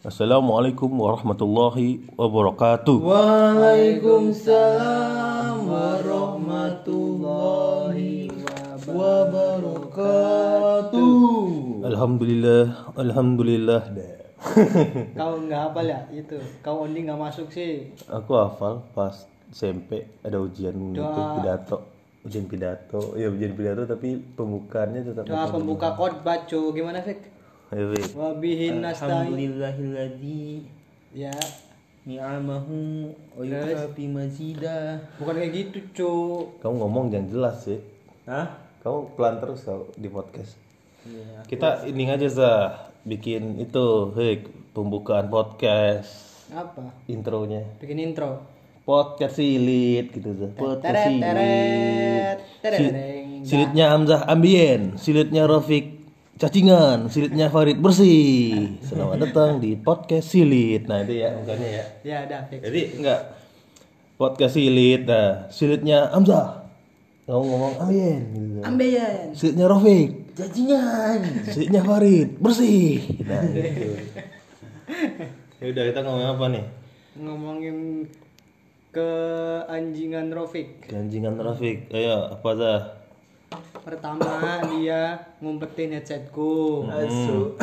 Assalamualaikum warahmatullahi wabarakatuh. Waalaikumsalam warahmatullahi wabarakatuh. Alhamdulillah, alhamdulillah. Kau nggak hafal ya itu? Kau only nggak masuk sih. Aku hafal pas SMP ada ujian itu Doa. pidato, ujian pidato. Ya ujian pidato tapi pembukaannya tetap Doa pembuka khotbah gimana Fik? Ayo, Wik. Wabihin nasta'in. Alhamdulillahilladzi Ya, ni'amahu wa yukafi mazidah. bukan kayak gitu cu. Kamu ngomong jangan jelas sih. Hah? Kamu pelan terus kau di podcast. Iya. Kita ini aja Zah, bikin itu, Hik, pembukaan podcast, Apa? intronya. Bikin intro. Podcast silit gitu Zah. Podcast Teret, teret, silit. silitnya Hamzah ambien, silitnya Rafiq cacingan, silitnya Farid bersih. Selamat datang di podcast silit. Nah itu ya bukannya ya. Ya, dah Fik. Jadi enggak podcast silit. Nah silitnya Hamzah. Kamu ngomong ambien. Gitu. Ambeien. Silitnya Rafiq, Cacingan. silitnya Farid bersih. Nah gitu. ya udah kita ngomong apa nih? Ngomongin ke anjingan Rofik. Ganjingan Rafiq. Ayo apa dah? Pertama dia ngumpetin headsetku. Asu.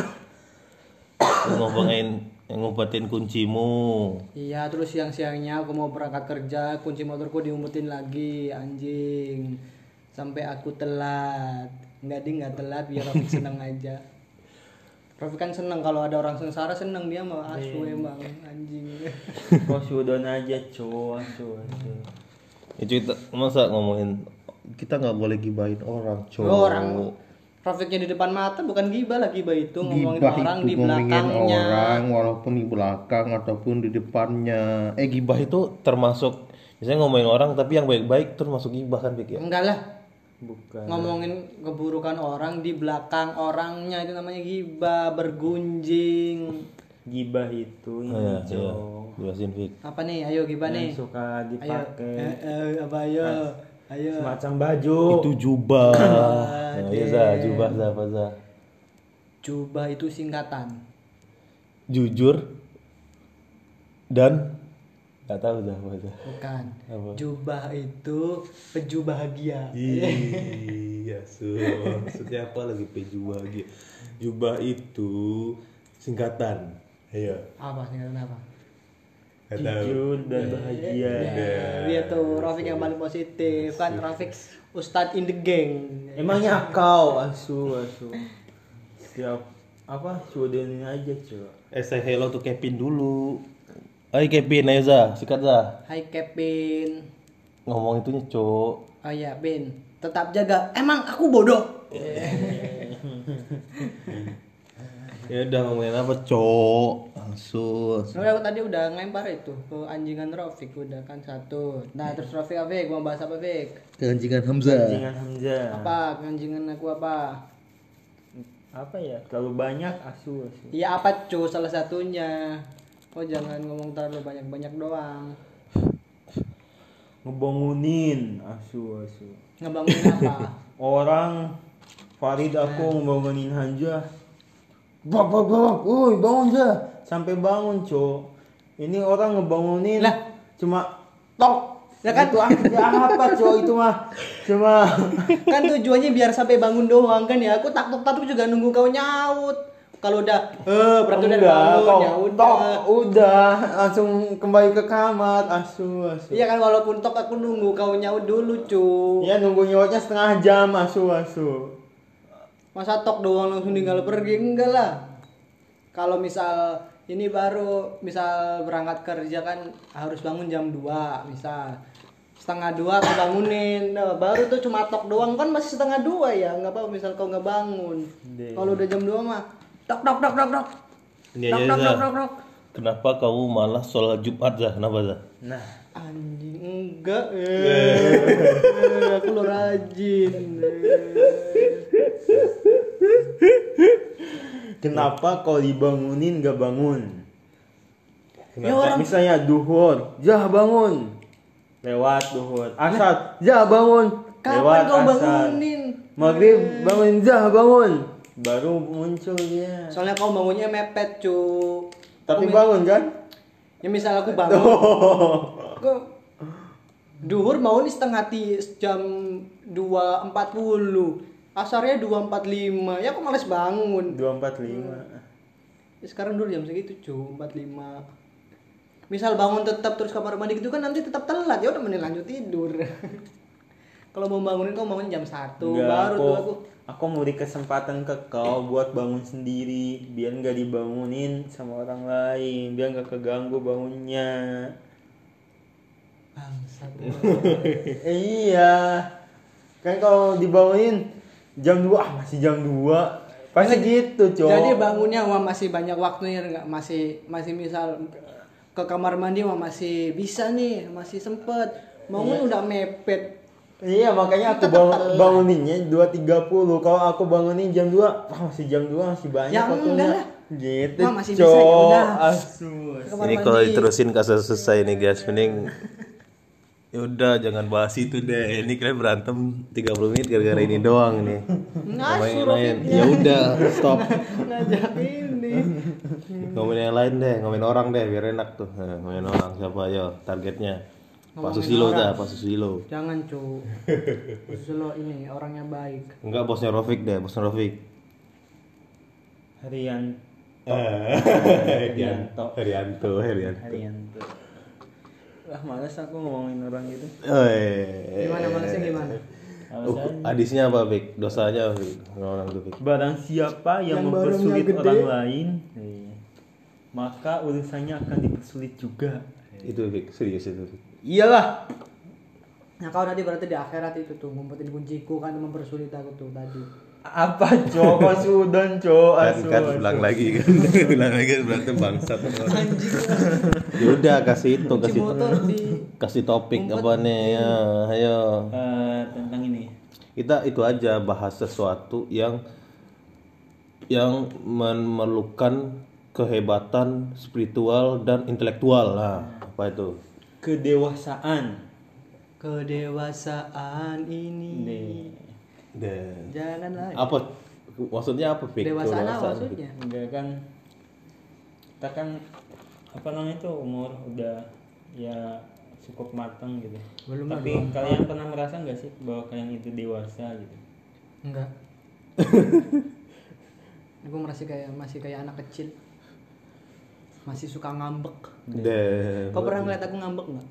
ngomongin ngumpetin kuncimu. Iya, terus siang-siangnya aku mau berangkat kerja, kunci motorku diumpetin lagi, anjing. Sampai aku telat. Enggak ding, enggak telat biar Rafik seneng aja. Rafik kan seneng kalau ada orang sengsara seneng dia mah asu emang anjing. Kau sudah aja cu, asu, asu. Ya kita masa ngomongin kita nggak boleh gibahin orang, cowok. Oh, orang Rafiknya di depan mata bukan gibah lah gibah itu ngomongin Gibah orang itu di ngomongin belakangnya. orang walaupun di belakang ataupun di depannya. Eh gibah itu termasuk misalnya ngomongin orang tapi yang baik-baik termasuk gibah kan Pik ya? Enggak lah, Bukan. ngomongin keburukan orang di belakang orangnya itu namanya gibah bergunjing Gibah itu Oh, ini iya, cu. iya. Jelasin Pik. apa nih ayo gibah nih suka ayo dipakai eh, eh, apa ayo ayo semacam baju. Itu jubah. nah, iya Zah, jubah Zah, apa Zah? jubah itu singkatan Jujur dan nggak tahu Zah apa Zah. bukan Apa? jubah itu peju bahagia Iya, su. Maksudnya apa lagi peju bahagia? Jubah itu singkatan. Iya. apa singkatan apa. Jujur dan bahagia. dia tuh Rafiq yang paling positif kan Rafiq Ustadz in the gang Emangnya kau asu, asu. Siap apa sudahin aja cu. Eh, say hello to Kevin dulu. Hai Kevin, ayo sikat Zah. Hai Kevin Ngomong itunya, Cok. oh ya Bin tetap jaga emang aku bodoh Ya udah ngomongin apa, Cok? Langsung. Soalnya aku tadi udah ngelempar itu ke anjingan Rafiq udah kan satu. Nah terus Rafiq apa? Fik? Mau bahas apa Fik? Keanjingan Hamzah. Jangan Hamzah. Apa anjingan aku apa? Apa ya? Terlalu banyak asu, asu. Iya apa cu salah satunya. Oh jangan ngomong terlalu banyak-banyak doang. Ngebangunin asu, asu. Ngebangun apa? Orang Farid aku ngebangunin Hanja. Bak, bak, bak, woi bangun aja. Sampai bangun, Cok. Ini orang ngebangunin Lah. cuma tok. Ya kan? Itu apa, apa, Cok? Itu mah cuma kan tujuannya biar sampai bangun doang kan ya. Aku takut takut juga nunggu kau nyaut. Kalau udah eh berarti udah bangun ya tok, udah. udah langsung kembali ke kamar asu, asu. Iya kan walaupun tok aku nunggu kau nyaut dulu cu. Ya nunggu nyautnya setengah jam asu, asu. Masa tok doang langsung tinggal pergi enggak lah. Kalau misal ini baru misal berangkat kerja kan harus bangun jam 2 misal. Setengah dua aku bangunin. Nah, baru tuh cuma tok doang. Kan masih setengah dua ya nggak apa misal kau nggak bangun. Deh. kalau udah jam 2 mah tok tok tok tok tok. Tok tok tok tok tok. Kenapa kamu malah sholat Jumat, Zah? Kenapa, Zah? Nah, anjing enggak eh, aku lo rajin kenapa kau dibangunin gak bangun? ya orang Misalnya duhur, jah bangun. Lewat duhur. Asar, jah bangun. kapan Lewat kau asar. bangunin Maghrib bangun, jah bangun. Baru muncul dia. soalnya kau bangunnya mepet cu Tapi bangun kan? Ya misal aku bangun. Aku duhur mau nih setengah ti jam 2.40. Asarnya 2.45. Ya aku males bangun. 245. Ya, sekarang dulu jam segitu cu 45 misal bangun tetap terus kamar mandi gitu kan nanti tetap telat. Ya udah mending lanjut tidur. Kalau mau bangunin kau bangun jam satu? Enggak, baru aku, tuh aku. aku mau di kesempatan ke kau buat bangun sendiri biar nggak dibangunin sama orang lain biar nggak keganggu bangunnya. Bangsat. Iya. Kan kalau dibangunin jam 2 ah masih jam 2 pasti gitu cowok jadi bangunnya wah masih banyak waktunya nggak masih masih misal ke kamar mandi wah masih bisa nih masih sempet. Bangun udah mepet. Iya makanya aku bangun, banguninnya 2.30 Kalau aku bangunin jam 2 Wah masih jam 2 masih banyak Ya waktunya. enggak lah. Gitu Wah, masih bisa, cowok. ya udah. Kamar Ini kalau diterusin kasus selesai nih guys, mending ya udah jangan bahas itu deh. Ini kalian berantem 30 menit gara-gara ini doang nih. Ngomongin yang lain. Ya udah, stop. ngajak ini Ngomongin yang lain deh, ngomongin orang deh biar enak tuh. Nah, ngomongin orang siapa ayo targetnya. Pak Susilo dah, Pak Susilo. jangan cu Susilo ini orangnya baik Enggak bosnya Rofik deh, bosnya Rofik. Harian Herianto. Herianto, Herianto. Harianto Lah males aku ngomongin orang gitu Eh. gimana malesnya gimana Uh, hadisnya apa, Fik? Dosanya apa, Fik? Orang tuh, Fik. Barang siapa yang, Yang mempersulit orang lain iya, Maka urusannya akan dipersulit juga Itu, Fik. Serius itu, Fik. Iyalah Nah kau tadi berarti di akhirat itu tuh ngumpetin kunciku kan mempersulit aku tuh tadi. Apa cowok sudan cowok kan asu, kan ulang lagi kan? Ulang lagi berantem bangsat ya udah kasih itu kasih di kasih topik apa nih? Ya ayo. Eh, Tentang ini. Kita itu aja bahas sesuatu yang yang memerlukan kehebatan spiritual dan intelektual. Lah apa itu? Kedewasaan. Kedewasaan ini. Nih Dan Jangan lagi. apa maksudnya apa Kedewasaan, Fik? maksudnya? Enggak kan kita kan apa namanya itu umur udah ya cukup matang gitu. Belum Tapi kalian pernah merasa nggak sih bahwa kalian itu dewasa gitu? Enggak. Aku masih kayak masih kayak anak kecil. Masih suka ngambek. Kau pernah ngeliat aku ngambek nggak?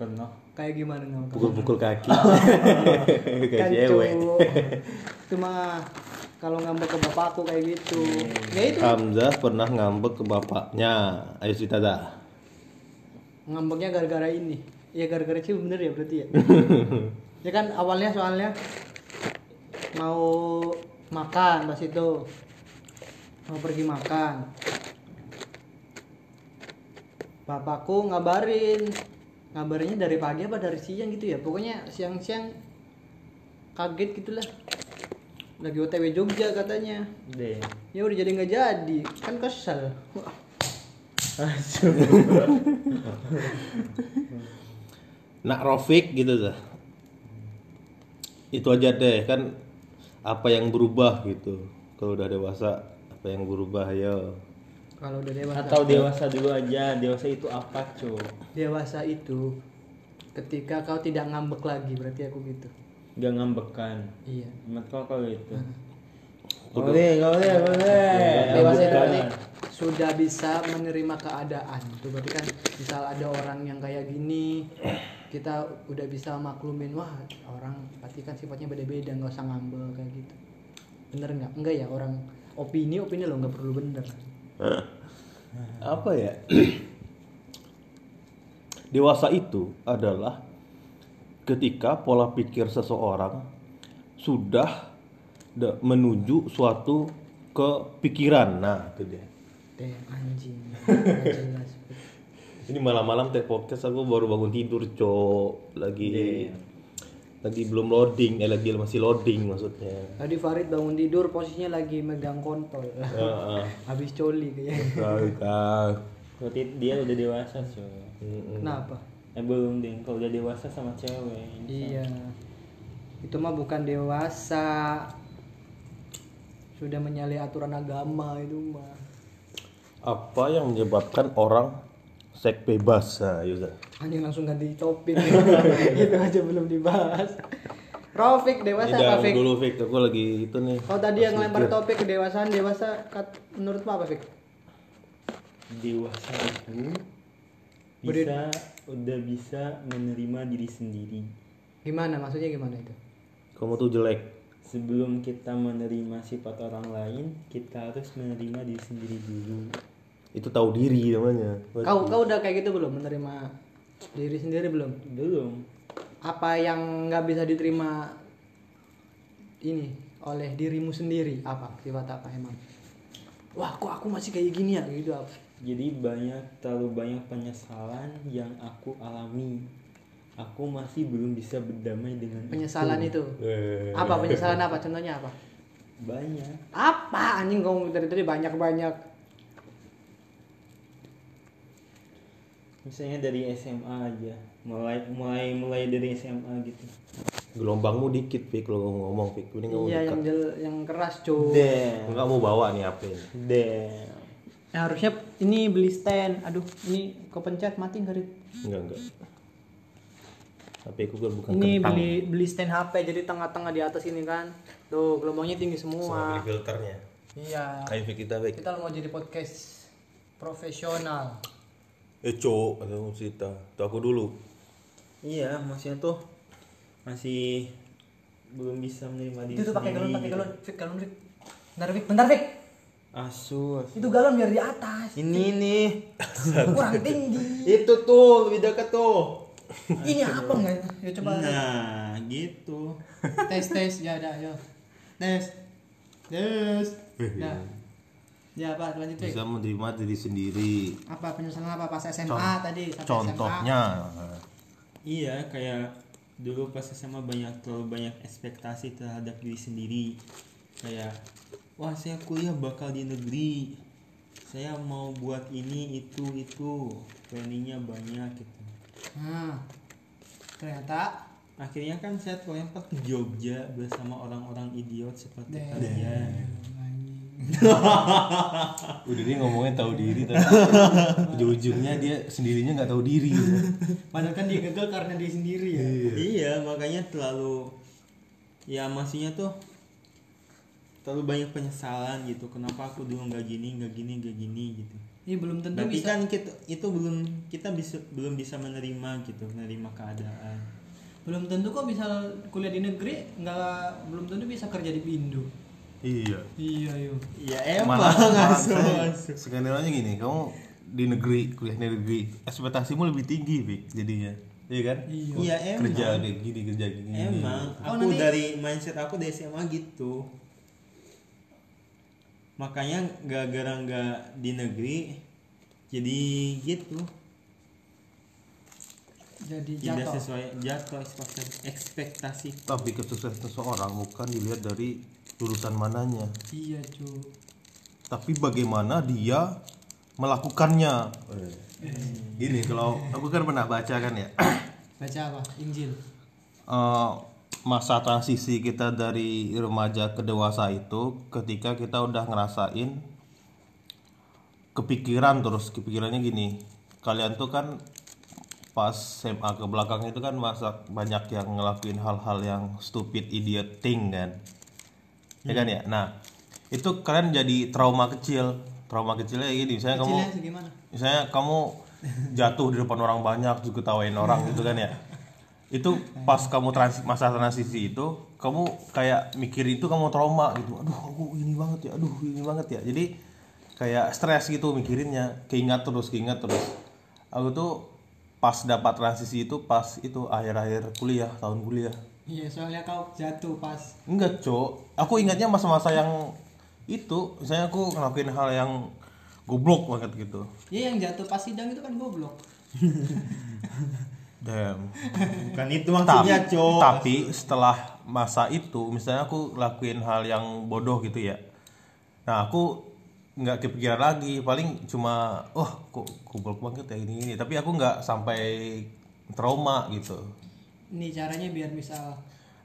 Pernah. Kayak gimana ngambek? pukul-pukul kaki. Kayak Kan, cewek. Cuma kalau ngambek ke bapakku kayak gitu. Ya itu. Hamzah pernah ngambek ke bapaknya. Ayo cerita dah. Ngambeknya gara-gara ini. Ya gara-gara sih bener ya berarti ya? Ya kan awalnya soalnya mau makan pas itu. Mau pergi makan. Bapakku ngabarin ngabarinnya dari pagi apa dari siang gitu ya? Pokoknya siang-siang kaget gitulah. Lagi OTW Jogja katanya. Deh. ya udah jadi nggak jadi. Kan kesel. Wah, nak Rofik gitu dah. Itu aja deh kan apa yang berubah gitu. Kalau udah dewasa apa yang berubah ayo kalau udah dewasa Atau dewasa dulu aja. Dewasa itu apa, Cuk? dewasa itu ketika kau tidak ngambek lagi berarti aku gitu Gak ngambekan. iya Menurut kau kalau itu. Boleh, boleh, boleh. dewasa itu berarti sudah bisa menerima keadaan itu berarti kan misal ada orang yang kayak gini kita udah bisa maklumin wah orang pasti kan sifatnya beda-beda nggak usah ngambek kayak gitu bener nggak enggak ya orang opini opini lo nggak perlu bener apa ya? Dewasa itu adalah ketika pola pikir seseorang sudah da- menuju suatu kepikiran. Nah itu dia. Teh anjing. Ini malam-malam teh podcast aku baru bangun tidur cok. Lagi lagi belum loading eh lagi masih loading maksudnya tadi Farid bangun tidur posisinya lagi megang kontol Heeh. habis coli kayaknya. Berarti dia udah dewasa, Cuk. Mm-mm. kenapa Eh belum ding, kalau udah dewasa sama cewek. Iya. Itu mah bukan dewasa. Sudah menyalahi aturan agama itu mah. Apa yang menyebabkan orang seks bebas? Nah, Yusa. Anjing langsung ganti topik. itu aja belum dibahas. Rofik dewasa Tidak apa Fik? dulu Fik, aku lagi itu nih. Kalau tadi yang lempar topik kedewasaan dewasa kat, menurutmu apa Fik? dewasa itu bisa udah bisa menerima diri sendiri Gimana maksudnya gimana itu? Kamu tuh jelek. sebelum kita menerima sifat orang lain kita harus menerima diri sendiri dulu Itu tahu diri namanya. Kau kau udah kayak gitu belum menerima diri sendiri belum? belum Apa yang nggak bisa diterima ini oleh dirimu sendiri apa sifat apa emang? Wah kok aku masih kayak gini ya gitu apa? jadi banyak terlalu banyak penyesalan yang aku alami aku masih belum bisa berdamai dengan itu. Penyesalan itu. Eh. Apa penyesalan apa? Contohnya apa? banyak Apa anjing kamu dari tadi banyak banyak. Misalnya dari SMA aja mulai mulai mulai dari SMA gitu Gelombangmu dikit Fik kalau ngomong Fik. Ini kamu Iya yang jel, yang keras cuy. Enggak mau bawa nih apa ini? damn Ya, harusnya ini beli stand. Aduh, ini kepencet mati nggak? Enggak enggak. HP ku kan bukan Ini kentang. beli beli stand HP jadi tengah-tengah di atas ini kan. Tuh, gelombangnya tinggi Sama semua. beli filternya. Iya. Fik kita Fik. Kita mau jadi podcast profesional. Eh cowok, atau cerita. Tuh aku dulu. iya maksudnya tuh masih belum bisa menerima diri Itu tuh pakai galon, pakai gitu. galon. Fik, galon Fik. Bentar Fik, bentar Fik. asu, asu. Itu galon biar di atas. ini nih Kurang tinggi. itu tuh lebih dekat tuh Ini apa enggak? Ya coba nah gitu tes tes ya udah yo. Tes. Tes. Nah. Ya apa lanjut. Bisa menerima diri sendiri. Apa penyesalan apa pas SMA Con- tadi sampai Contohnya. iya kayak dulu pas SMA banyak terlalu banyak ekspektasi terhadap diri sendiri kayak wah saya kuliah bakal di negeri saya mau buat ini itu itu planningnya banyak gitu SMA. Nah. Ternyata akhirnya kan saya terlempar ke Jogja bersama orang-orang idiot seperti kalian Udah dia ngomongin tahu diri tapi ujung-ujungnya dia sendirinya nggak tahu diri. padahal kan dia gagal karena dia sendiri ya. iya makanya terlalu ya maksudnya tuh terlalu banyak penyesalan gitu kenapa aku dulu nggak gini nggak gini nggak gini gitu Ini belum tentu tapi bisa. kan kita itu belum kita bisa belum bisa menerima gitu menerima keadaan Belum tentu kok bisa kuliah di negeri nggak belum tentu bisa kerja di Indo. Iya. Iya yuk. ya emang Malah, malah asu, saya- asu. skenario-nya gini, kamu di negeri, kuliah di negeri, ekspektasimu lebih tinggi, Fik, jadinya. Iya kan? Iya. iya emang Kerja kayak gini, kerja gini. emang Oh, aku nanti- dari mindset aku dari SMA gitu makanya gara-gara nggak di negeri jadi gitu Jadi tidak jatuh. sesuai jatuh ekspektasi, ekspektasi Tapi kesuksesan seseorang bukan dilihat dari lulusan mananya, Iya cuy. tapi bagaimana dia melakukannya. Gini, kalau aku kan pernah baca kan ya. Baca apa? Injil. eh, masa transisi kita dari remaja ke dewasa itu ketika kita udah ngerasain kepikiran terus kepikirannya gini kalian tuh kan pas SMA ke belakang itu kan masa banyak yang ngelakuin hal-hal yang stupid idiot thing kan. Ya kan ya? Nah itu kalian jadi trauma kecil. Trauma kecilnya gini misalnya kamu Kecilnya segimana? misalnya kamu jatuh di depan orang banyak juga ketawain orang gitu kan ya. Itu pas kamu transi masa transisi itu kamu kayak mikir itu kamu trauma gitu. Aduh aku ini banget ya aduh ini banget ya. Jadi kayak stres gitu mikirinnya. Keingat terus keingat terus. Aku tuh pas dapat transisi itu pas itu akhir-akhir kuliah tahun kuliah. Iya soalnya kau jatuh pas. enggak cok. Aku ingatnya masa-masa yang itu. Misalnya aku ngelakuin hal yang goblok banget gitu. Iya yang jatuh pas sidang itu kan goblok. damn. Bukan itu tapi, maksudnya cok. tapi setelah masa itu misalnya aku lakuin hal yang bodoh gitu ya. Nah aku nggak kepikiran lagi. Paling cuma oh kok goblok banget ya ini ini. Tapi aku nggak sampai trauma gitu. Ini caranya biar misal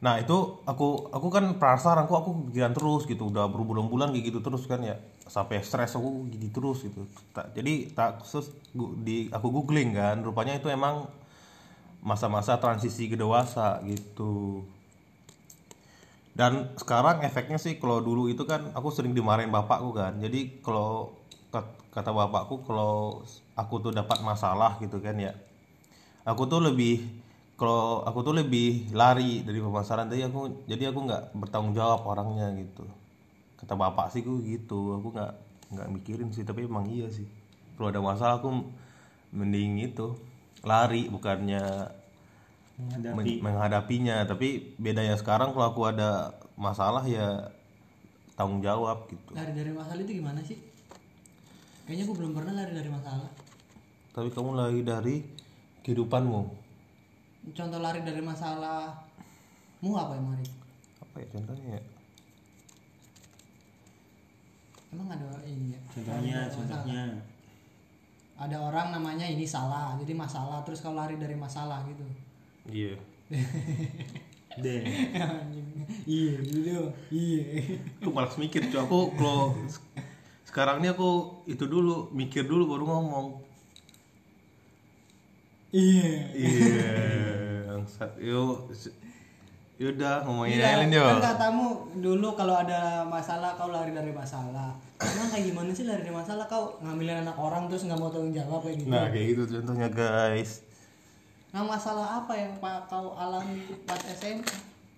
nah itu aku aku kan penasaran kok aku kepikiran terus gitu. Udah berbulan-bulan kayak gitu terus kan ya. Sampai stres aku gini terus gitu. Tak- jadi tak terus gu- di aku googling kan. Rupanya itu emang masa-masa transisi ke dewasa gitu dan sekarang efeknya sih kalau dulu itu kan aku sering dimarahin bapakku kan. Jadi kalau kat- kata bapakku kalau aku tuh dapat masalah gitu kan ya aku tuh lebih kalau aku tuh lebih lari dari permasalahan jadi aku jadi aku nggak bertanggung jawab orangnya gitu. Kata bapak sih gue gitu. Aku nggak nggak mikirin sih tapi emang iya sih. Kalau ada masalah aku mending itu lari bukannya menghadapi. Men- menghadapinya. Tapi bedanya sekarang kalau aku ada masalah ya tanggung jawab gitu. Lari dari masalah itu gimana sih? Kayaknya gue belum pernah lari dari masalah. Tapi kamu lari dari kehidupanmu. Contoh lari dari masalah mu apa yang mari apa ya contohnya ya? Emang ada ini ya? Contohnya contohnya. Ada orang namanya ini salah jadi masalah. Terus kalau lari dari masalah gitu iya. Deh. Iya gitu iya. Aku malas mikir cuy aku kalau se- sekarang ini aku itu dulu mikir dulu baru ngomong. Iya. Iya bangsat. Yuk yaudah ngomongin Iya, Ellen yuk kan katamu dulu kalau ada masalah kau lari dari masalah. Emang kayak gimana sih lari dari masalah? Kau ngambilin anak orang terus nggak mau tanggung jawab kayak gitu? Nah kayak gitu contohnya guys nah masalah apa yang pak kau alami pas SMP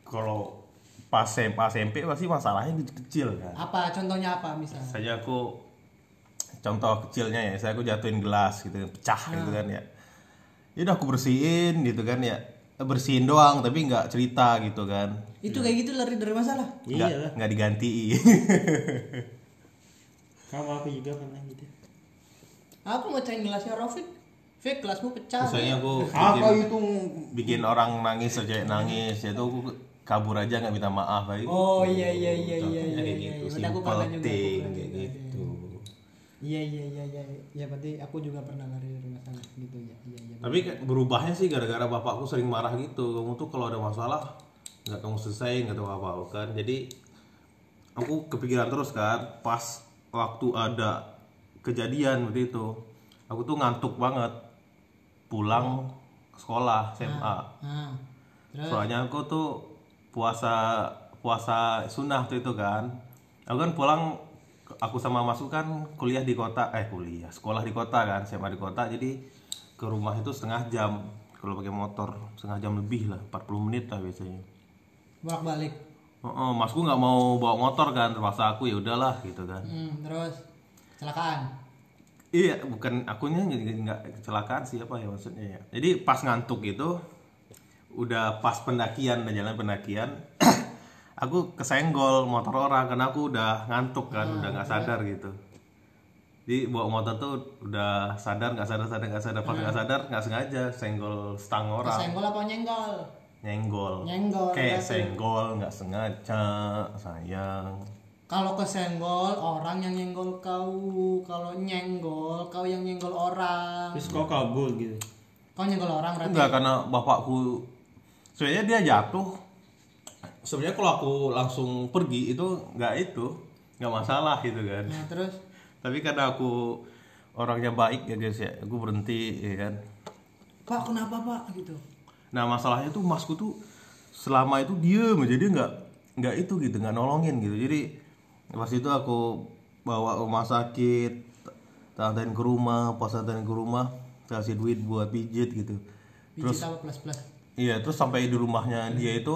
kalau pas SMA SMP pasti masalahnya kecil kan. Apa? Contohnya apa misalnya? Saja aku contoh kecilnya ya saya aku jatuhin gelas gitu pecah gitu kan ya. Ya udah aku bersihin gitu kan ya. Bersihin doang tapi nggak cerita gitu kan. Itu kayak gitu lari dari masalah? Nggak iya lah. nggak diganti. Kamu aku juga pernah gitu? Aku mau cain gelasnya Rofik Fik gelasmu pecah misalnya aku apa bikin, itu? bikin orang nangis aja nangis. Ya tuh aku kabur aja nggak minta maaf kayak oh iya iya iya iya Contohnya iya kayak iya gitu, Berarti aku simple pernah juga aku thing, pernah kayak juga, iya, gitu. iya. Iya iya iya iya. Berarti aku juga pernah lari dari masalah gitu ya. Iya iya tapi kayak berubahnya sih gara-gara bapakku sering marah gitu. Kamu tuh kalau ada masalah nggak kamu selesai nggak tahu apa apa kan? Jadi aku kepikiran terus kan? Pas waktu ada kejadian waktu itu aku tuh ngantuk banget pulang sekolah SMA nah terus? Soalnya aku tuh puasa puasa sunnah tuh itu kan. Aku kan pulang aku sama masuk kan kuliah di kota eh kuliah sekolah di kota kan SMA di kota. Jadi ke rumah itu setengah jam. Kalau pakai motor setengah jam lebih lah 40 menit lah biasanya. Bolak balik oh, masku nggak mau bawa motor kan terpaksa aku ya udahlah gitu kan. Hmm, terus? Kecelakaan Iya, bukan akunya nggak kecelakaan sih apa ya maksudnya ya. Jadi pas ngantuk itu udah pas pendakian dan jalan pendakian aku kesenggol motor orang karena aku udah ngantuk kan, udah nggak sadar gitu. Jadi bawa motor tuh udah sadar nggak sadar sadar nggak sadar. Pas nggak sadar nggak sengaja senggol stang orang. Kesenggol apa nyenggol? Nyenggol. Nyenggol, kayak senggol nggak sengaja sayang kalau kesenggol orang yang nyenggol kau kalau nyenggol kau yang nyenggol orang terus kau kabur gitu kau nyenggol orang berarti Enggak karena bapakku sebenarnya dia jatuh. Sebenarnya kalau aku langsung pergi itu nggak itu nggak masalah gitu kan. nah terus Tapi karena aku orangnya baik ya guys ya, aku berhenti ya kan. pak kenapa pak gitu Nah masalahnya tuh masku tuh selama itu diem aja dia nggak nggak itu gitu nggak nolongin gitu. Jadi pas itu aku bawa ke rumah sakit, tantain ke rumah, pas tantain ke rumah kasih duit buat pijit gitu. Terus apa plus plus Iya, terus sampai di rumahnya dia itu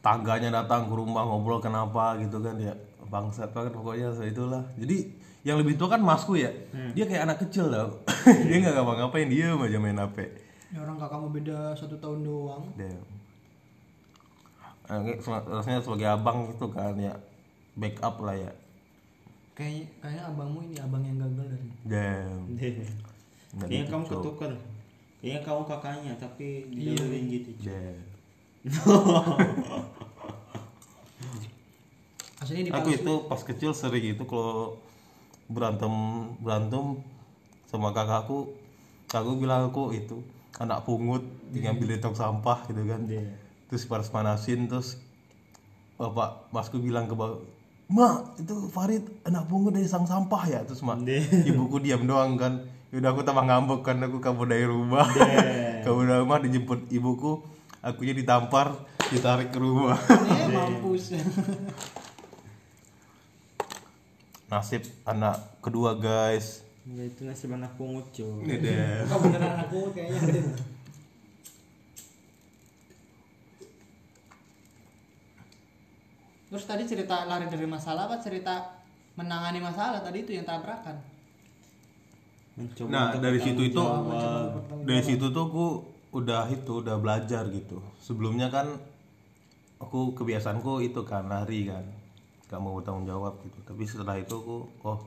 tangganya datang ke rumah ngobrol kenapa gitu kan ya bangsat banget pokoknya itulah jadi yang lebih tua kan masku ya dia kayak anak kecil tau. Dia nggak ngapa-ngapain dia aja main hp ya orang kakakmu beda satu tahun doang. Damn. Eh, rasanya sebagai abang itu kan ya. Backup lah ya. Kayak kayaknya abangmu ini abang yang gagal dari. Damn. deh Nggak kayaknya kamu dicocok. ketukar kayaknya kamu kakaknya tapi didahuluin gitu Damn. aslinya di aku itu pas kecil sering itu kalau berantem berantem sama kakakku aku bilang aku itu anak pungut ngambil di tong sampah gitu kan. Iya. Terus panas panasin terus bapak masku bilang ke ba- mak itu Farid anak pungut dari sang sampah ya? Terus mak ibuku diam doang kan. Yaudah aku tambah ngambek kan aku kabur dari rumah. Kabur dari rumah dijemput ibuku. Akunya ditampar ditarik ke rumah. Eh mampus. nasib anak kedua guys. Enggak itu nasib anak pungut cuy. Ini deh. Kau beneran aku kayaknya. Terus tadi cerita lari dari masalah apa? Cerita menangani masalah tadi itu yang tabrakan. mencoba nah dari situ itu jawab. dari situ tuh aku udah itu udah belajar gitu. Sebelumnya kan aku kebiasaanku itu kan lari kan. Gak mau bertanggung jawab gitu. Tapi setelah itu aku oh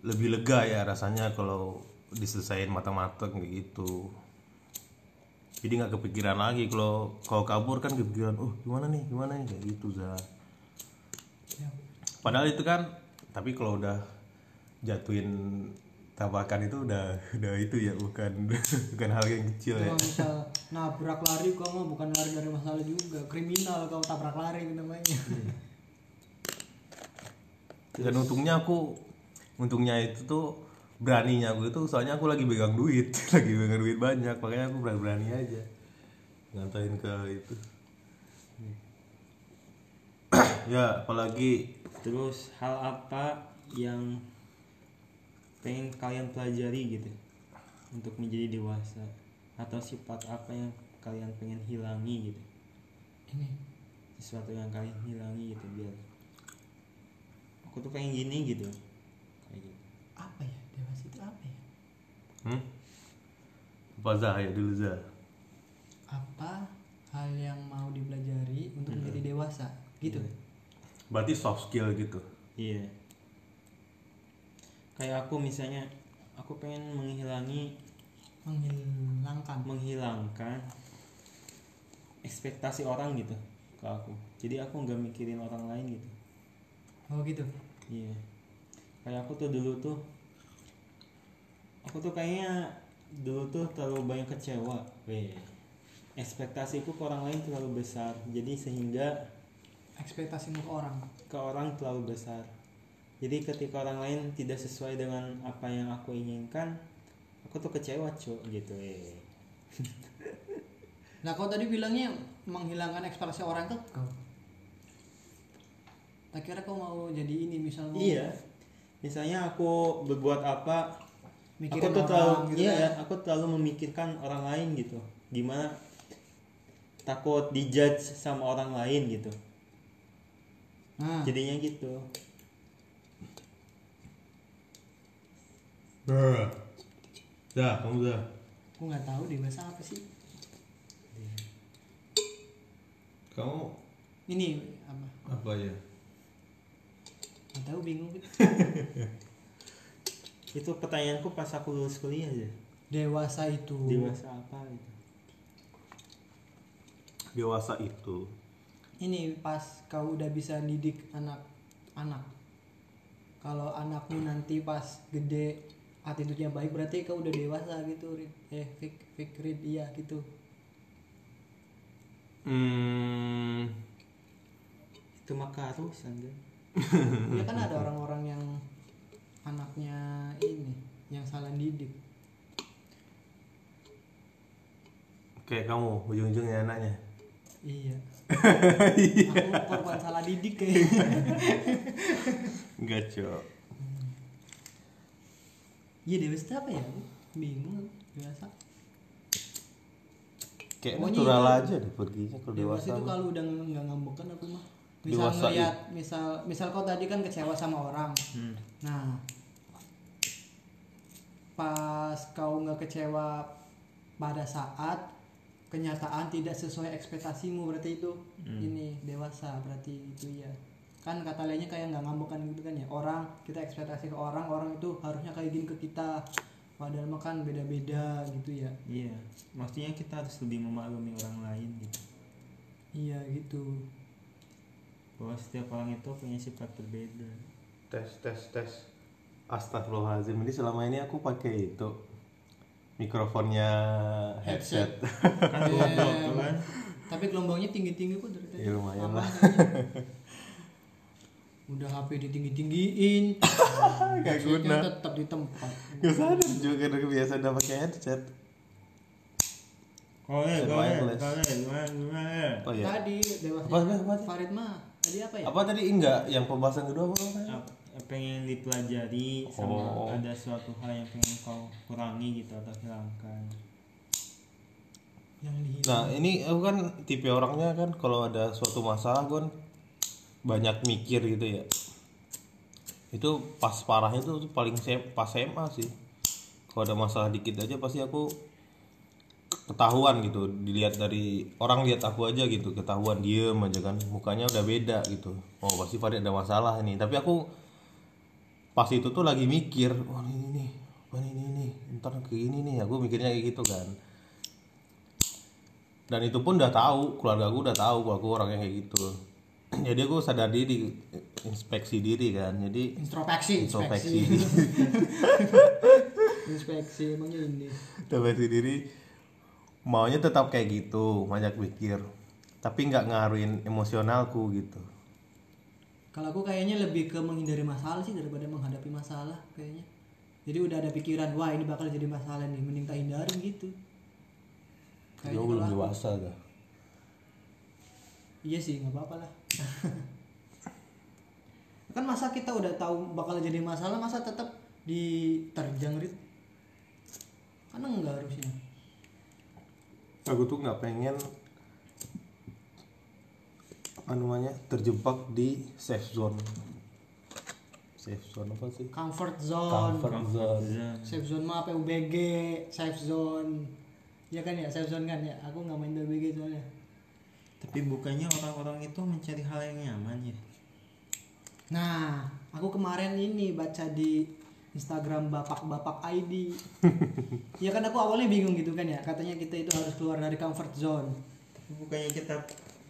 lebih lega ya rasanya kalau diselesain matang-matang gitu jadi nggak kepikiran lagi kalau kalau kabur kan kepikiran oh gimana nih gimana nih? Kayak gitu za padahal itu kan tapi kalau udah jatuhin tabakan itu udah udah itu ya bukan bukan hal yang kecil ya. Misal nabrak lari kau mah bukan lari dari masalah juga, kriminal kau tabrak lari itu namanya. dan untungnya aku untungnya itu tuh beraninya aku itu soalnya aku lagi pegang duit lagi pegang duit banyak makanya aku berani berani aja. Ngantain ke itu. Ya apalagi? Terus hal apa yang pengen kalian pelajari gitu? Untuk menjadi dewasa? Atau sifat apa yang kalian pengen hilangi gitu? Ini. Sesuatu yang kalian hilangi gitu biar aku tuh pengen gini gitu. Kayak gitu. Apa ya dewasa itu apa ya? Hmm? apa Zah? Ya dulu Zah. Apa hal yang mau dipelajari untuk menjadi dewasa? Gitu? berarti soft skill gitu? Iya. Kayak aku misalnya aku pengen menghilangi Menghilangkan. menghilangkan ekspektasi orang gitu ke aku. Jadi aku nggak mikirin orang lain gitu. Oh gitu. iya. Kayak aku tuh dulu tuh aku tuh kayaknya dulu tuh terlalu banyak kecewa Weh. ekspektasiku ke orang lain terlalu besar jadi sehingga Ekspektasimu ke orang. ke orang terlalu besar jadi ketika orang lain tidak sesuai dengan apa yang aku inginkan aku tuh kecewa cuk gitu eh Nah kau tadi bilangnya menghilangkan ekspresi orang tuh kau. Tak kira kau mau jadi ini misal mau iya misalnya aku berbuat apa mikirin aku tuh orang terlalu gitu iya ya aku terlalu memikirkan orang lain gitu. Gimana takut dijudge sama orang lain gitu. Nah, jadinya gitu. Zah kamu Zah aku nggak tahu dewasa apa sih. kamu Ini apa? apa ya? Nggak tahu bingung. itu pertanyaanku pas aku lulus kuliah aja Dewasa itu. dewasa apa gitu dewasa itu Ini pas kau udah bisa didik anak-anak. Kalau anakmu nanti pas gede attitude-nya baik berarti kau udah dewasa gitu Rid. eh fik fik Rid, iya gitu hmm, itu mah keharusan kan ya kan ada orang-orang yang anaknya ini yang salah didik. Kayak kamu ujung-ujungnya anaknya. Iya. Aku korban salah didik kayaknya enggak cok. Iya dewasa apa ya? Bingung dewasa kayak Pokoknya natural itu- aja deh perginya kalau dewasa dewasa itu kalau udah nggak ngambekan aku mah. Misal Dewasa ngeliat misal misal kau tadi kan kecewa sama orang. Hmm. nah pas kau nggak kecewa pada saat kenyataan tidak sesuai ekspektasimu berarti itu Hmm. ini dewasa berarti itu ya kan kata lainnya kayak nggak ngambekan gitu kan ya orang kita ekspektasi ke orang orang itu harusnya kayak gini ke kita. Padahal mah kan beda-beda gitu ya. Iya maksudnya kita harus lebih memaklumi orang lain gitu. Iya gitu. Bahwa setiap orang itu punya sifat berbeda. Tes tes tes Astagfirullahaladzim ini selama ini aku pakai itu mikrofonnya headset, kan kan tapi gelombangnya tinggi-tinggi kok dari tadi Ya, lumayan lah. udah HP ditinggi tinggiin Gak guna. tetap di tempat Gak sadar juga karena kebiasaan udah pakai headset. Oh ya, Dan kau ya, wireless. kau ya, gimana, gimana ya? Oh iya. tadi dewa Apa, apa, apa? Farid mah tadi apa ya Apa tadi enggak yang pembahasan kedua apa? namanya? Pengen dipelajari sama Oh. ada suatu hal yang pengen kau kurangi gitu atau hilangkan yang Nah ini aku kan tipe orangnya kan kalau ada suatu masalah gue kan banyak mikir gitu ya. Itu pas parahnya tuh paling sem pas SMA sih. Kalau ada masalah dikit aja pasti aku ketahuan gitu. Dilihat dari orang lihat aku aja gitu ketahuan diem aja kan mukanya udah beda gitu. Oh pasti Farid ada masalah ini. Tapi aku pas itu tuh lagi mikir, oh ini nih, oh ini ini, ini. ntar kayak gini nih. Aku mikirnya kayak gitu kan. Dan itu pun udah tahu keluarga gue udah tahu kalau aku orangnya kayak gitu. Jadi aku sadar diri inspeksi diri kan. Jadi introspeksi introspeksi. inspeksi. Emangnya ini. Introspeksi diri. Maunya tetap kayak gitu banyak mikir. Tapi nggak ngaruhin emosionalku gitu kalau aku kayaknya lebih ke menghindari masalah sih daripada menghadapi masalah kayaknya. Jadi udah ada pikiran wah ini bakal jadi masalah nih mending tak hindarin gitu. Kayaknya belum kalau aku- dewasa dah. Iya sih nggak apa-apa lah. Kan masa kita udah tahu bakal jadi masalah masa tetap diterjang Rit? kan enggak harusnya. Aku tuh nggak pengen namanya terjebak di safe zone. Safe zone apa sih? Comfort zone. Comfort zone. Zan. safe zone mah PUBG safe zone. Ya kan ya safe zone kan ya? Aku nggak main PUBG soalnya. Tapi bukannya orang-orang itu mencari hal yang nyaman ya? Nah, aku kemarin ini baca di Instagram bapak-bapak ID. ya kan aku awalnya bingung gitu kan ya, katanya kita itu harus keluar dari comfort zone. tapi bukannya kita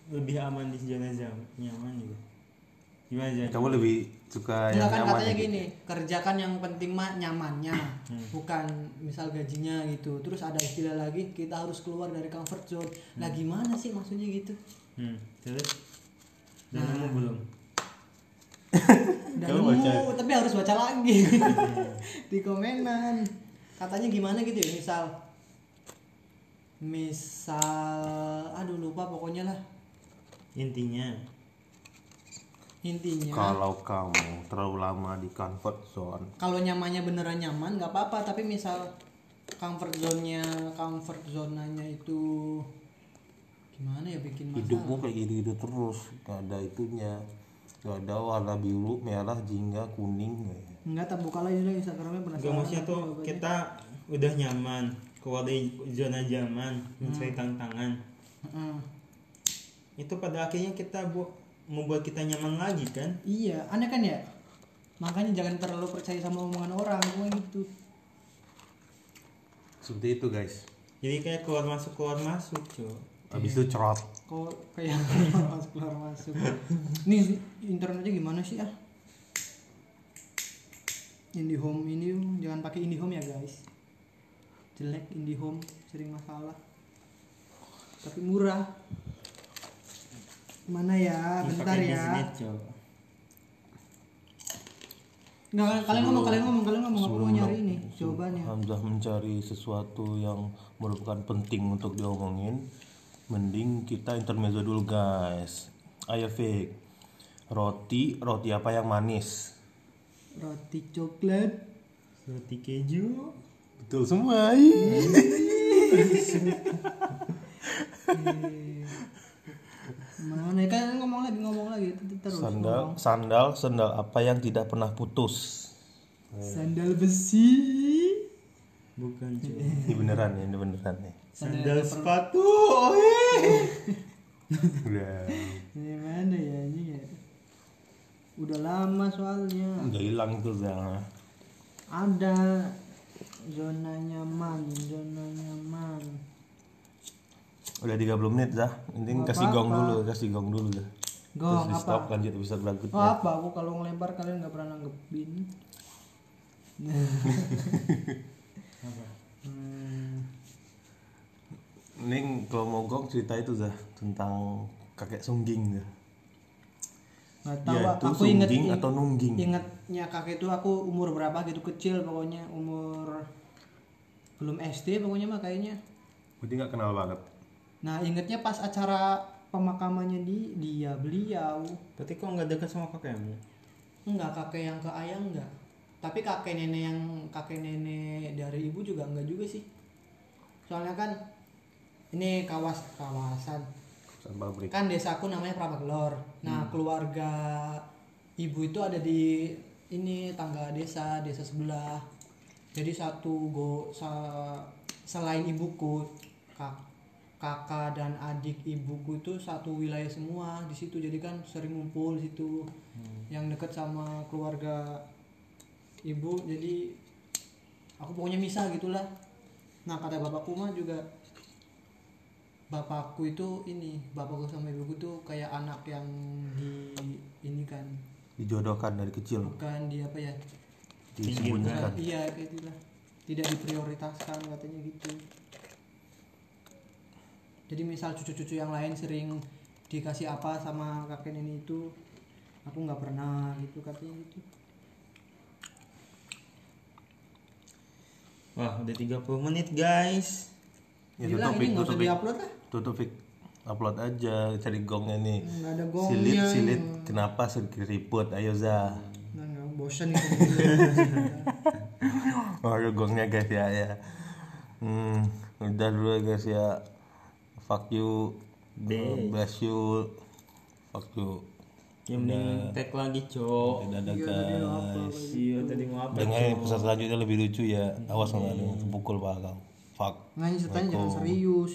lebih aman di zona zam- nyaman juga gimana Jan? kamu lebih suka yang Enggak kan nyaman katanya ya, gitu? gini, kerjakan yang penting mah nyamannya, bukan misal gajinya gitu. Terus ada istilah lagi, kita harus keluar dari comfort zone. Nah, gimana sih maksudnya gitu? hmm. terus dan nemu belum Dan Kamu baca? tapi harus baca lagi di komenan. Katanya gimana gitu ya, misal misal aduh lupa pokoknya lah intinya. Intinya. Kalau kamu terlalu lama di comfort zone. Kalau nyamannya beneran nyaman nggak apa-apa. Tapi misal comfort zone-nya comfort zonanya itu gimana ya bikin masalah? Hidupmu kayak gitu gitu terus. Gak ada itunya. Gak ada warna biru merah jingga kuning enggak tak buka lagi lah instagramnya penasaran. Gak maksudnya apa tuh jawabannya. kita udah nyaman. Keluar dari zona nyaman mencari tantangan Heeh. Itu pada akhirnya kita bu membuat kita nyaman lagi kan? Iya aneh kan ya? Makanya jangan terlalu percaya sama omongan orang gue gitu. Seperti itu guys. Jadi kayak keluar masuk keluar masuk cuy. Habis itu cerot. Kok kayak keluar masuk keluar masuk? Nih internetnya gimana sih ah? IndiHome ini jangan pakai IndiHome ya guys. Jelek IndiHome sering masalah. Tapi murah mana ya? Bentar ya. nggak kalian ngomong kalian ngomong kalian ngomong aku mau nyari ini jawabannya. Hamzah mencari sesuatu yang merupakan penting untuk diomongin. Mending kita intermezzo dulu guys. Ayo Fik. Roti roti apa yang manis? Roti coklat. Roti keju. Betul semua mana? Kan ngomong lagi ngomong lagi. Terus sandal ngomong. sandal sandal apa yang tidak pernah putus? Sandal besi. Bukan cuy ini beneran ya ini beneran nih. Sandal sepatu oh, udah. Ini mana ya ini ya? Udah lama soalnya. udah hilang tuh udah Ada zona nyaman, zona nyaman. Udah 30 menit dah intinya Nggak kasih gong dulu kasih gong dulu dah Gong terus di apa? stop lanjut episode berikutnya Oh apa? Aku kalau ngelempar kalian nggak pernah nanggepin. Apa? Hmm, Ini kalau mau gong cerita itu dah tentang kakek sungging dah. nggak tahu Yaitu aku inget atau nungging. ingetnya kakek itu aku umur berapa gitu kecil pokoknya umur belum SD pokoknya mah kayaknya Berarti nggak kenal banget. Nah ingetnya pas acara pemakamannya di dia beliau. Berarti kok nggak dekat sama kakekmu? enggak kakek yang ke ayah enggak tapi kakek nenek yang kakek nenek dari ibu juga enggak juga sih. Soalnya kan ini kawas kawasan. Pesan pabrik. kan desaku namanya Prabaglor nah keluarga ibu itu ada di ini tangga desa desa sebelah. Jadi satu go sa- selain ibuku kak kakak dan adik ibuku itu satu wilayah semua di situ. Jadi kan sering ngumpul di situ. Yang deket sama keluarga ibu. Jadi aku pokoknya misah gitulah. Nah kata bapakku mah juga bapakku itu ini bapakku sama ibuku tuh kayak anak yang di ini kan. Dijodohkan dari kecil, bukan di apa ya? Disembunyikan. iya kayak itulah tidak diprioritaskan katanya gitu jadi misal cucu-cucu yang lain sering dikasih apa sama kakek nenek itu aku nggak pernah gitu katanya gitu Wah, udah 30 menit, guys. Ya, Yalah, tutup, ini nggak usah diupload lah Tutup. Upload aja, cari gongnya nih. nggak ada gongnya Silit, silit. Kenapa sedikit ribut? Ayo, Za. nah, nggak bosan itu Oh, ada gongnya guys ya, ya. Hmm, udah dulu ya, guys ya. Fuck you. Be. Bless you. Fuck you. Yang mending tag lagi, Cok. Udah ada guys. Iya, tadi mau apa? Dengar pesan selanjutnya lebih lucu ya. Awas nggak ada yang kepukul pak kau. Fuck. nggak ceritanya jangan serius